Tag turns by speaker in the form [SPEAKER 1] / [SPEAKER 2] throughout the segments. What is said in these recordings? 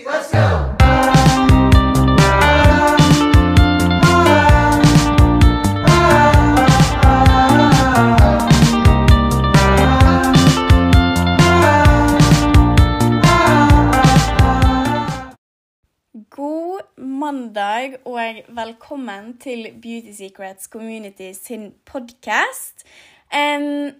[SPEAKER 1] let's go!
[SPEAKER 2] God mandag og velkommen til Beauty Secrets Community sin podkast.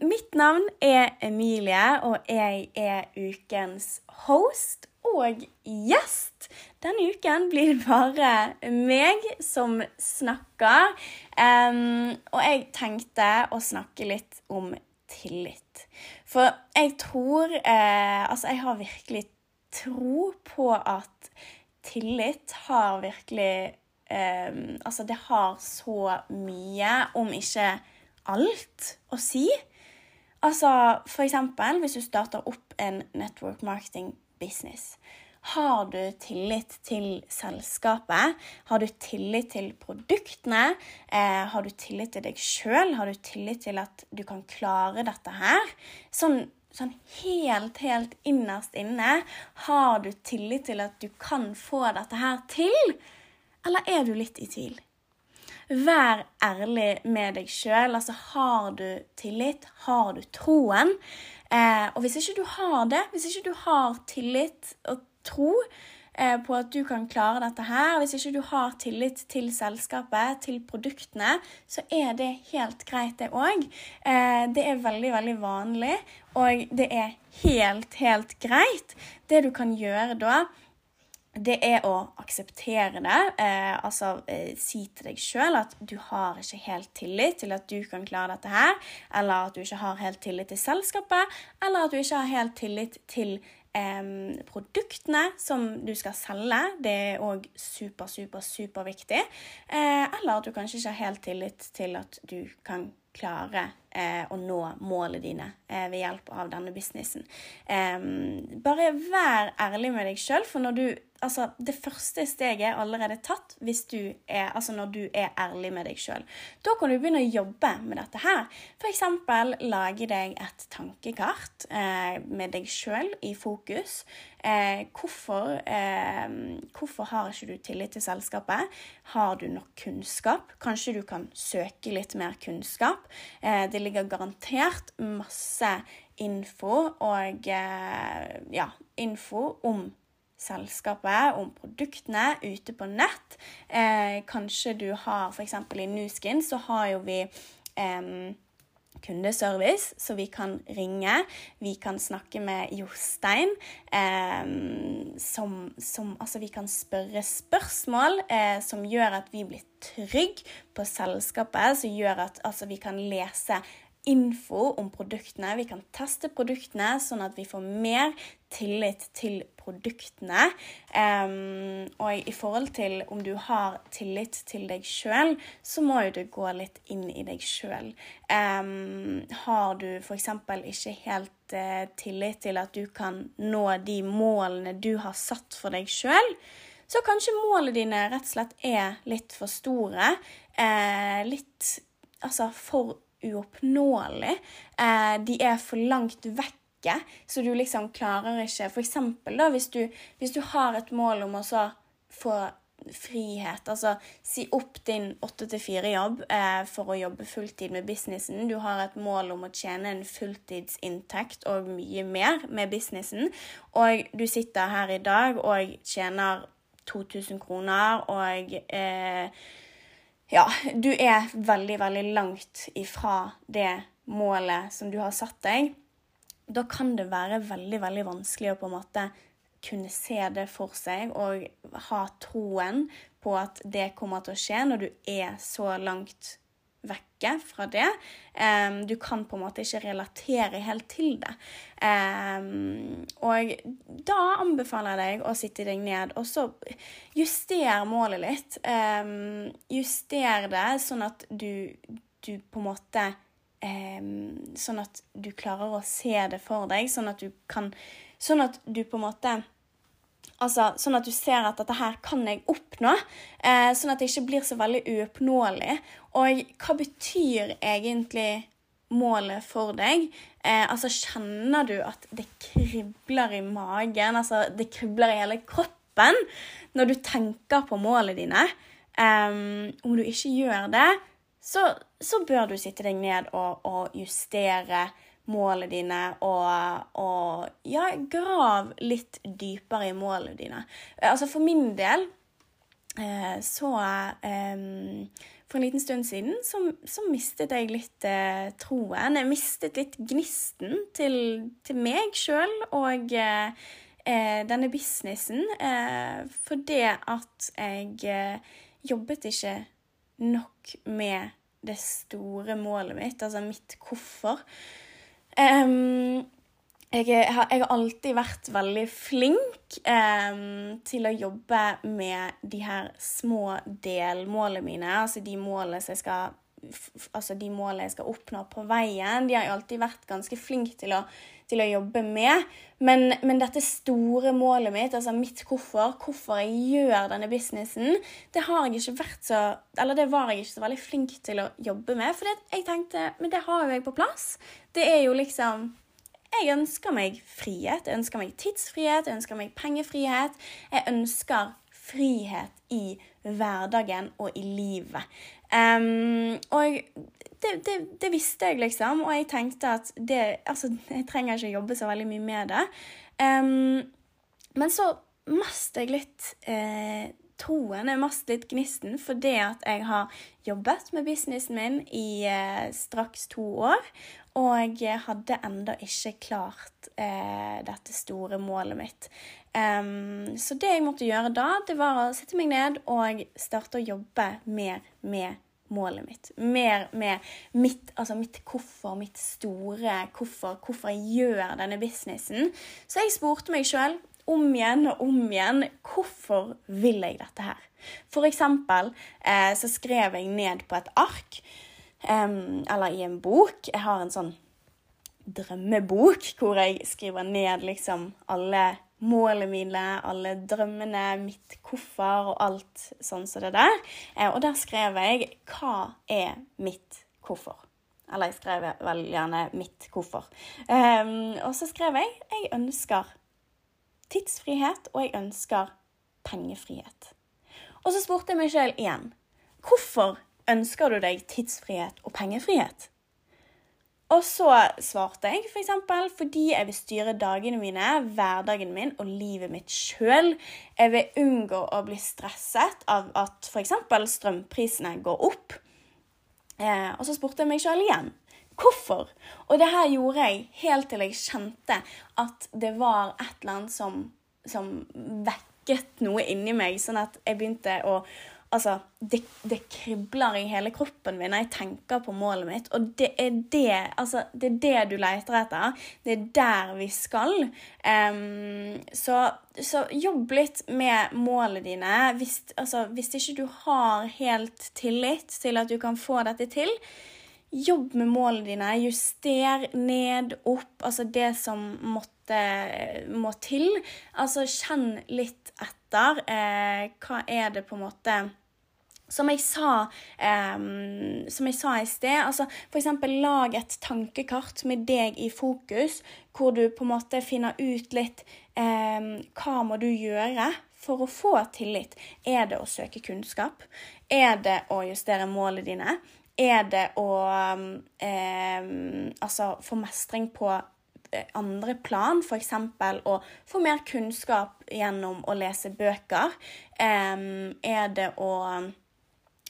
[SPEAKER 2] mitt navn er Emilie, og jeg er ukens host og gjest. Denne uken blir det bare meg som snakker. Um, og jeg tenkte å snakke litt om tillit. For jeg tror eh, Altså, jeg har virkelig tro på at tillit har virkelig eh, Altså, det har så mye, om ikke alt, å si. Altså, for eksempel hvis du starter opp en network marketing business. Har du tillit til selskapet? Har du tillit til produktene? Eh, har du tillit til deg sjøl? Har du tillit til at du kan klare dette her? Sånn, sånn helt, helt innerst inne. Har du tillit til at du kan få dette her til? Eller er du litt i tvil? Vær ærlig med deg sjøl. Altså, har du tillit? Har du troen? Eh, og hvis ikke du har det, hvis ikke du har tillit og tro eh, på at du kan klare dette her, hvis ikke du har tillit til selskapet, til produktene, så er det helt greit, det òg. Eh, det er veldig, veldig vanlig, og det er helt, helt greit. Det du kan gjøre da, det er å akseptere det. Eh, altså eh, si til deg sjøl at du har ikke helt tillit til at du kan klare dette her. Eller at du ikke har helt tillit til selskapet. Eller at du ikke har helt tillit til eh, produktene som du skal selge. Det er òg super, super, superviktig. Eh, eller at du kanskje ikke har helt tillit til at du kan klare å nå målene dine eh, ved hjelp av denne businessen. Eh, bare vær ærlig med deg sjøl, for når du Altså, det første steget er allerede tatt hvis du er, altså når du er ærlig med deg sjøl. Da kan du begynne å jobbe med dette her. F.eks. lage deg et tankekart eh, med deg sjøl i fokus. Eh, hvorfor, eh, hvorfor har ikke du tillit til selskapet? Har du nok kunnskap? Kanskje du kan søke litt mer kunnskap? Eh, det ligger garantert masse info og eh, ja, info om selskapet, om produktene ute på nett. Eh, kanskje du har f.eks. i Nuskin så har jo vi eh, kundeservice, så vi kan ringe. Vi kan snakke med Jostein. Eh, som, som, altså, vi kan spørre spørsmål eh, som gjør at vi blir trygge på selskapet, som gjør at altså, vi kan lese info om produktene. Vi kan teste produktene, sånn at vi får mer tillit til produktene. Um, og i forhold til om du har tillit til deg sjøl, så må jo du gå litt inn i deg sjøl. Um, har du f.eks. ikke helt uh, tillit til at du kan nå de målene du har satt for deg sjøl, så kanskje målene dine rett og slett er litt for store. Uh, litt altså for uoppnåelig. Eh, de er for langt vekke, så du liksom klarer ikke For eksempel da, hvis du, hvis du har et mål om å så få frihet, altså si opp din 8-4-jobb eh, for å jobbe fulltid med businessen. Du har et mål om å tjene en fulltidsinntekt og mye mer med businessen, og du sitter her i dag og tjener 2000 kroner og eh, ja, du er veldig, veldig langt ifra det målet som du har satt deg, da kan det være veldig, veldig vanskelig å på en måte kunne se det for seg og ha troen på at det kommer til å skje når du er så langt vekke fra det. Du kan på en måte ikke relatere helt til det. Og da anbefaler jeg deg å sitte deg ned og så justere målet litt. Um, juster det sånn at du, du på en måte Sånn at du klarer å se det for deg, sånn at du kan Sånn at du på en måte Altså, sånn at du ser at dette her kan jeg oppnå. Eh, sånn at det ikke blir så veldig uoppnåelig. Og hva betyr egentlig målet for deg? Eh, altså, kjenner du at det kribler i magen? Altså, det kribler i hele kroppen? når du tenker på målene dine. Um, om du ikke gjør det, så, så bør du sitte deg ned og, og justere målene dine og, og, ja, grav litt dypere i målene dine. Altså for min del eh, så eh, For en liten stund siden så, så mistet jeg litt eh, troen. Jeg mistet litt gnisten til, til meg sjøl og denne businessen fordi at jeg jobbet ikke nok med det store målet mitt, altså mitt hvorfor. Um, jeg, har, jeg, har, alltid vært veldig flink um, til å jobbe med de her små delmålene mine, altså de målene som jeg skal altså de målene jeg skal oppnå på veien. De har jeg alltid vært ganske flink til å, til å jobbe med. Men, men, dette store målet mitt, altså mitt hvorfor, hvorfor jeg gjør denne businessen, det har jeg ikke vært så Eller det var jeg ikke så veldig flink til å jobbe med. For jeg tenkte Men det har jo jeg på plass. Det er jo liksom jeg ønsker meg frihet, jeg ønsker meg tidsfrihet, jeg ønsker meg pengefrihet. Jeg ønsker frihet i hverdagen og i livet. Um, og det, det, det, visste jeg, liksom, og jeg tenkte at det Altså, jeg trenger ikke jobbe så veldig mye med det. Um, men så mest jeg litt eh, troen, er mest litt gnisten, fordi jeg har jobbet med businessen min i eh, straks to år. Og jeg hadde enda ikke klart eh, dette store målet mitt. Um, så det jeg måtte gjøre da, det var å sette meg ned og starte å jobbe mer med målet mitt. Mer med mitt, altså mitt hvorfor, mitt store hvorfor, hvorfor jeg gjør denne businessen. Så jeg spurte meg sjøl om igjen og om igjen hvorfor vil jeg dette her. For eksempel eh, så skrev jeg ned på et ark, eh, eller i en bok. Jeg har en sånn drømmebok hvor jeg skriver ned liksom alle målene mine, alle drømmene, mitt hvorfor og alt sånn som det der. Eh, og der skrev jeg 'Hva er mitt hvorfor?' Eller jeg skrev vel gjerne 'mitt hvorfor'. Og så skrev jeg 'Jeg ønsker tidsfrihet, og jeg ønsker pengefrihet'. Og så spurte jeg meg sjøl igjen 'Hvorfor ønsker du deg tidsfrihet og pengefrihet?' Og så svarte jeg f.eks. For fordi jeg vil styre dagene mine, hverdagen min og livet mitt sjøl. Jeg vil unngå å bli stresset av at f.eks. strømprisene går opp. Eh, og så spurte jeg meg sjøl igjen. Hvorfor? Og det her gjorde jeg helt til jeg kjente at det var et eller annet som, som vekket noe inni meg, sånn at jeg begynte å, Altså, det, det, kribler i hele kroppen min når jeg tenker på målet mitt. Og det er det, altså, det, er det du leter etter. Det er der vi skal. Um, så, så, jobb litt med målene dine. Hvis, altså, hvis ikke du har helt tillit til at du kan få dette til, jobb med målene dine. Juster ned, opp, altså det som måtte, må til. Altså kjenn litt etter. Eh, hva er det på en måte som jeg sa, um, som jeg sa i sted, altså f.eks. lag et tankekart med deg i fokus, hvor du på en måte finner ut litt um, hva må du gjøre for å få tillit. Er det å søke kunnskap? Er det å justere målene dine? Er det å eh, altså få mestring på eh, andre plan, f.eks. å få mer kunnskap gjennom å lese bøker? Eh, er det å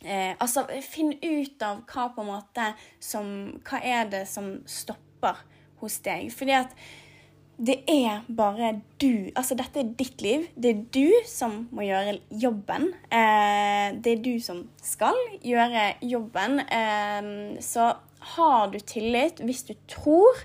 [SPEAKER 2] Eh, altså, finn ut av hva på en måte som Hva er det som stopper hos deg? Fordi at det er bare du. Altså, dette er ditt liv. Det er du som må gjøre jobben. Eh, det er du som skal gjøre jobben. Eh, så har du tillit, hvis du tror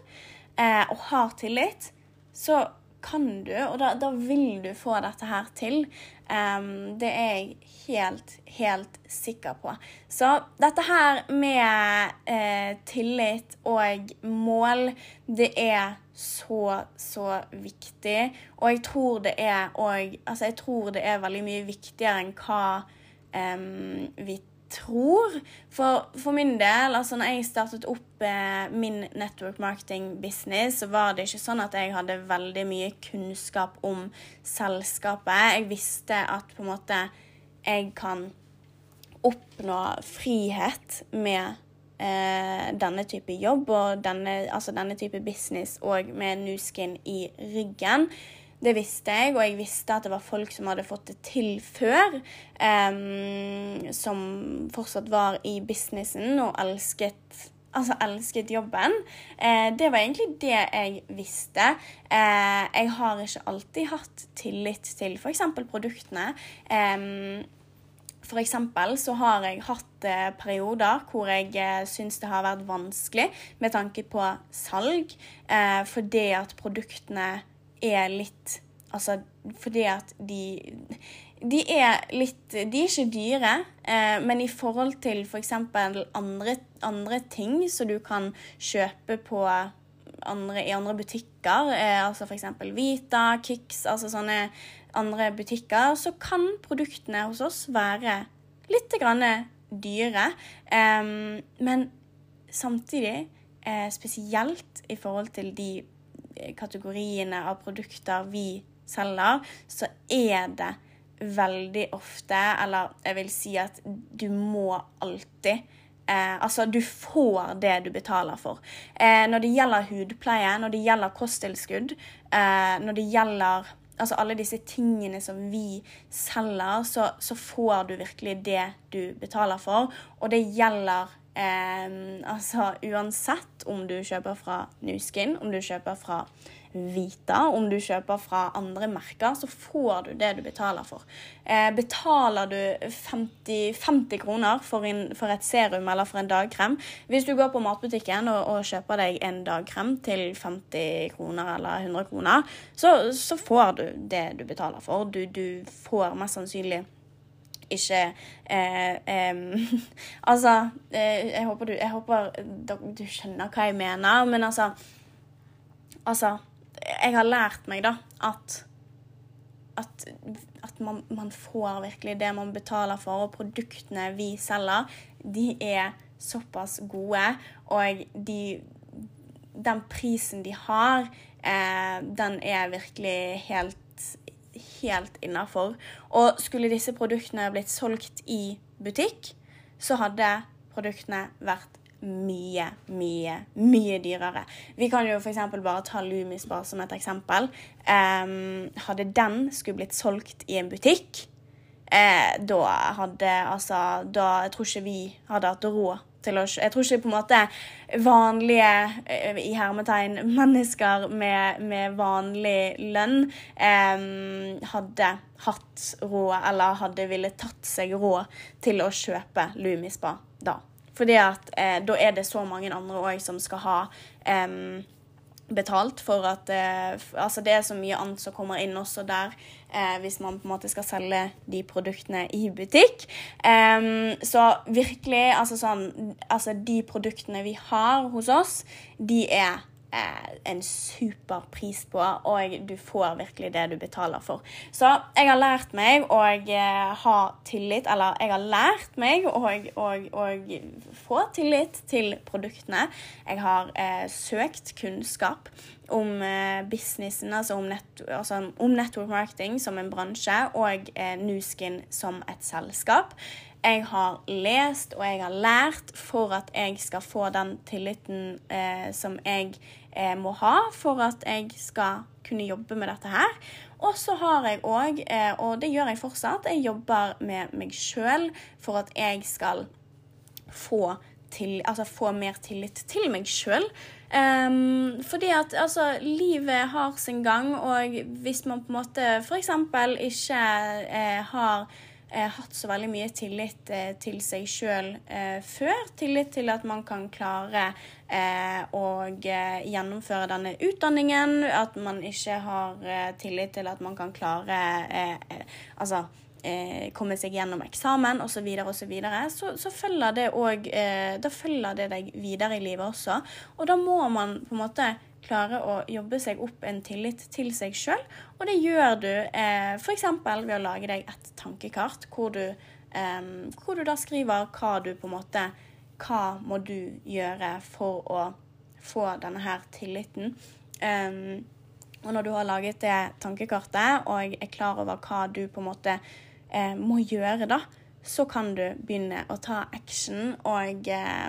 [SPEAKER 2] eh, og har tillit, så kan du, og da, da vil du få dette her til. Um, det er jeg helt, helt sikker på. Så dette her med eh, tillit og mål, det er så, så viktig. Og jeg tror det er òg altså jeg tror det er veldig mye viktigere enn hva um, vi tror. For, for min del, altså når jeg startet opp eh, min network marketing business, så var det ikke sånn at jeg hadde veldig mye kunnskap om selskapet. Jeg visste at på en måte jeg kan oppnå frihet med eh, denne type jobb og denne, altså denne type business og med Nuskin i ryggen. Det visste jeg, og jeg visste at det var folk som hadde fått det til før. Um, som fortsatt var i businessen og elsket, altså elsket jobben. Uh, det var egentlig det jeg visste. Uh, jeg har ikke alltid hatt tillit til f.eks. produktene. Um, for eksempel så har jeg hatt eh, perioder hvor jeg eh, syns det har vært vanskelig med tanke på salg, eh, fordi at produktene er litt Altså fordi at de De er litt De er ikke dyre, eh, men i forhold til f.eks. For andre, andre ting som du kan kjøpe på andre, i andre butikker, eh, altså f.eks. Vita, Kix, altså sånne andre butikker, så kan produktene hos oss være litt grann dyre. Eh, men samtidig, eh, spesielt i forhold til de kategoriene av produkter vi selger, så er det veldig ofte Eller jeg vil si at du må alltid Eh, altså, du får det du betaler for. Eh, når det gjelder hudpleie, når det gjelder kosttilskudd, eh, når det gjelder altså alle disse tingene som vi selger, så, så, får du virkelig det du betaler for. Og det gjelder eh, altså uansett om du kjøper fra Nuskin, om du kjøper fra Vita. Om du kjøper fra andre merker, så får du det du betaler for. Eh, betaler du 50, 50 kroner for, en, for, et serum eller for en dagkrem Hvis du går på matbutikken og, og kjøper deg en dagkrem til 50 kroner eller 100 kroner, så, så får du det du betaler for. Du, du får mest sannsynlig ikke eh, eh, Altså, eh, jeg håper, du, jeg håper du skjønner hva jeg mener, men altså Altså jeg har lært meg, da, at at, at man, man, får virkelig det man betaler for, og produktene vi selger, de er såpass gode, og de, den prisen de har, eh, den er virkelig helt, helt innafor. Og skulle disse produktene blitt solgt i butikk, så hadde produktene vært mye, mye, mye dyrere. Vi kan jo f.eks. bare ta Lumispar som et eksempel. Um, hadde den skulle blitt solgt i en butikk, eh, da hadde altså da, Jeg tror ikke vi hadde hatt råd til å Jeg tror ikke på en måte vanlige, eh, i hermetegn, mennesker med, med vanlig lønn eh, hadde hatt råd, eller hadde ville tatt seg råd til å kjøpe Lumispa da. Fordi at eh, da er det så mange andre òg som skal ha eh, betalt for at eh, Altså det er så mye annet som kommer inn også der, eh, hvis man på en måte skal selge de produktene i butikk. så virkelig, altså sånn Altså de produktene vi har hos oss, de er en super pris på, og du får virkelig det du betaler for. Så jeg har lært meg å eh, ha tillit, eller jeg har lært meg å få tillit til produktene. Jeg har eh, søkt kunnskap om eh, businessen, altså om, net, altså om, network marketing som en bransje, og eh, Nuskin som et selskap jeg har lest og jeg har lært for at jeg skal få den tilliten eh, som jeg eh, må ha for at jeg skal kunne jobbe med dette her. Og så har jeg òg, eh, og det gjør jeg fortsatt, jeg jobber med meg sjøl for at jeg skal få, til, altså få mer tillit til meg sjøl. Um, ehm, fordi at altså, livet har sin gang, og hvis man på en måte f.eks. ikke eh, har hatt så veldig mye tillit eh, til seg sjøl eh, før. Tillit til at man kan klare eh, å eh, gjennomføre denne utdanningen. At man ikke har eh, tillit til at man kan klare Altså komme seg gjennom eksamen osv., så, videre, så, så følger det òg Da følger det deg videre i livet også. Og da må man på en måte klare å jobbe seg opp en tillit til seg sjøl. Og det gjør du eh, f.eks. ved å lage deg et tankekart hvor du eh, hvor du da skriver hva du på en måte Hva må du gjøre for å få denne her tilliten? Eh, og når du har laget det tankekartet og er klar over hva du på en måte eh, må gjøre, da, så kan du begynne å ta action, og eh,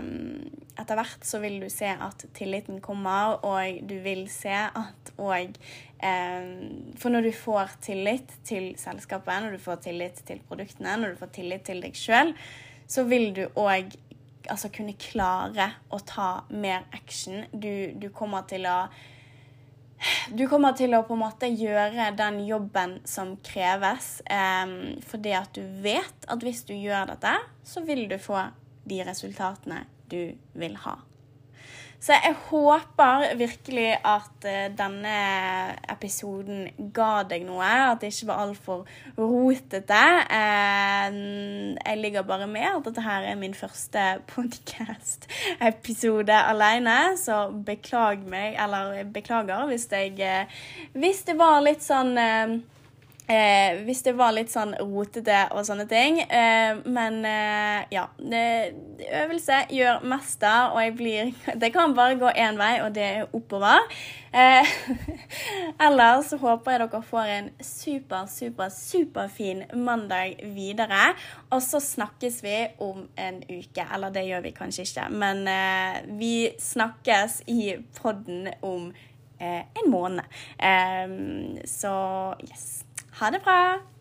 [SPEAKER 2] etter hvert så vil du se at tilliten kommer, og du vil se at og eh, For når du får tillit til selskapet, når du får tillit til produktene, når du får tillit til deg sjøl, så vil du òg altså kunne klare å ta mer action. Du, du kommer til å du kommer til å på en måte gjøre den jobben som kreves, um, fordi at du vet at hvis du gjør dette, så vil du få de resultatene du vil ha. Så jeg håper virkelig at uh, denne episoden ga deg noe. At det ikke var altfor rotete. Uh, jeg ligger bare med at dette her er min første podcast-episode alene, så beklag meg, eller beklager hvis jeg uh, Hvis det var litt sånn Eh, hvis det var litt sånn rotete og sånne ting. Eh, men eh, ja. øvelse gjør mester, og jeg blir Det kan bare gå én vei, og det er oppover. Eh, ellers håper jeg dere får en super, super, superfin mandag videre. Og så snakkes vi om en uke. Eller det gjør vi kanskje ikke, men eh, vi snakkes i podden om eh, en måned. så yes. Ha det bra!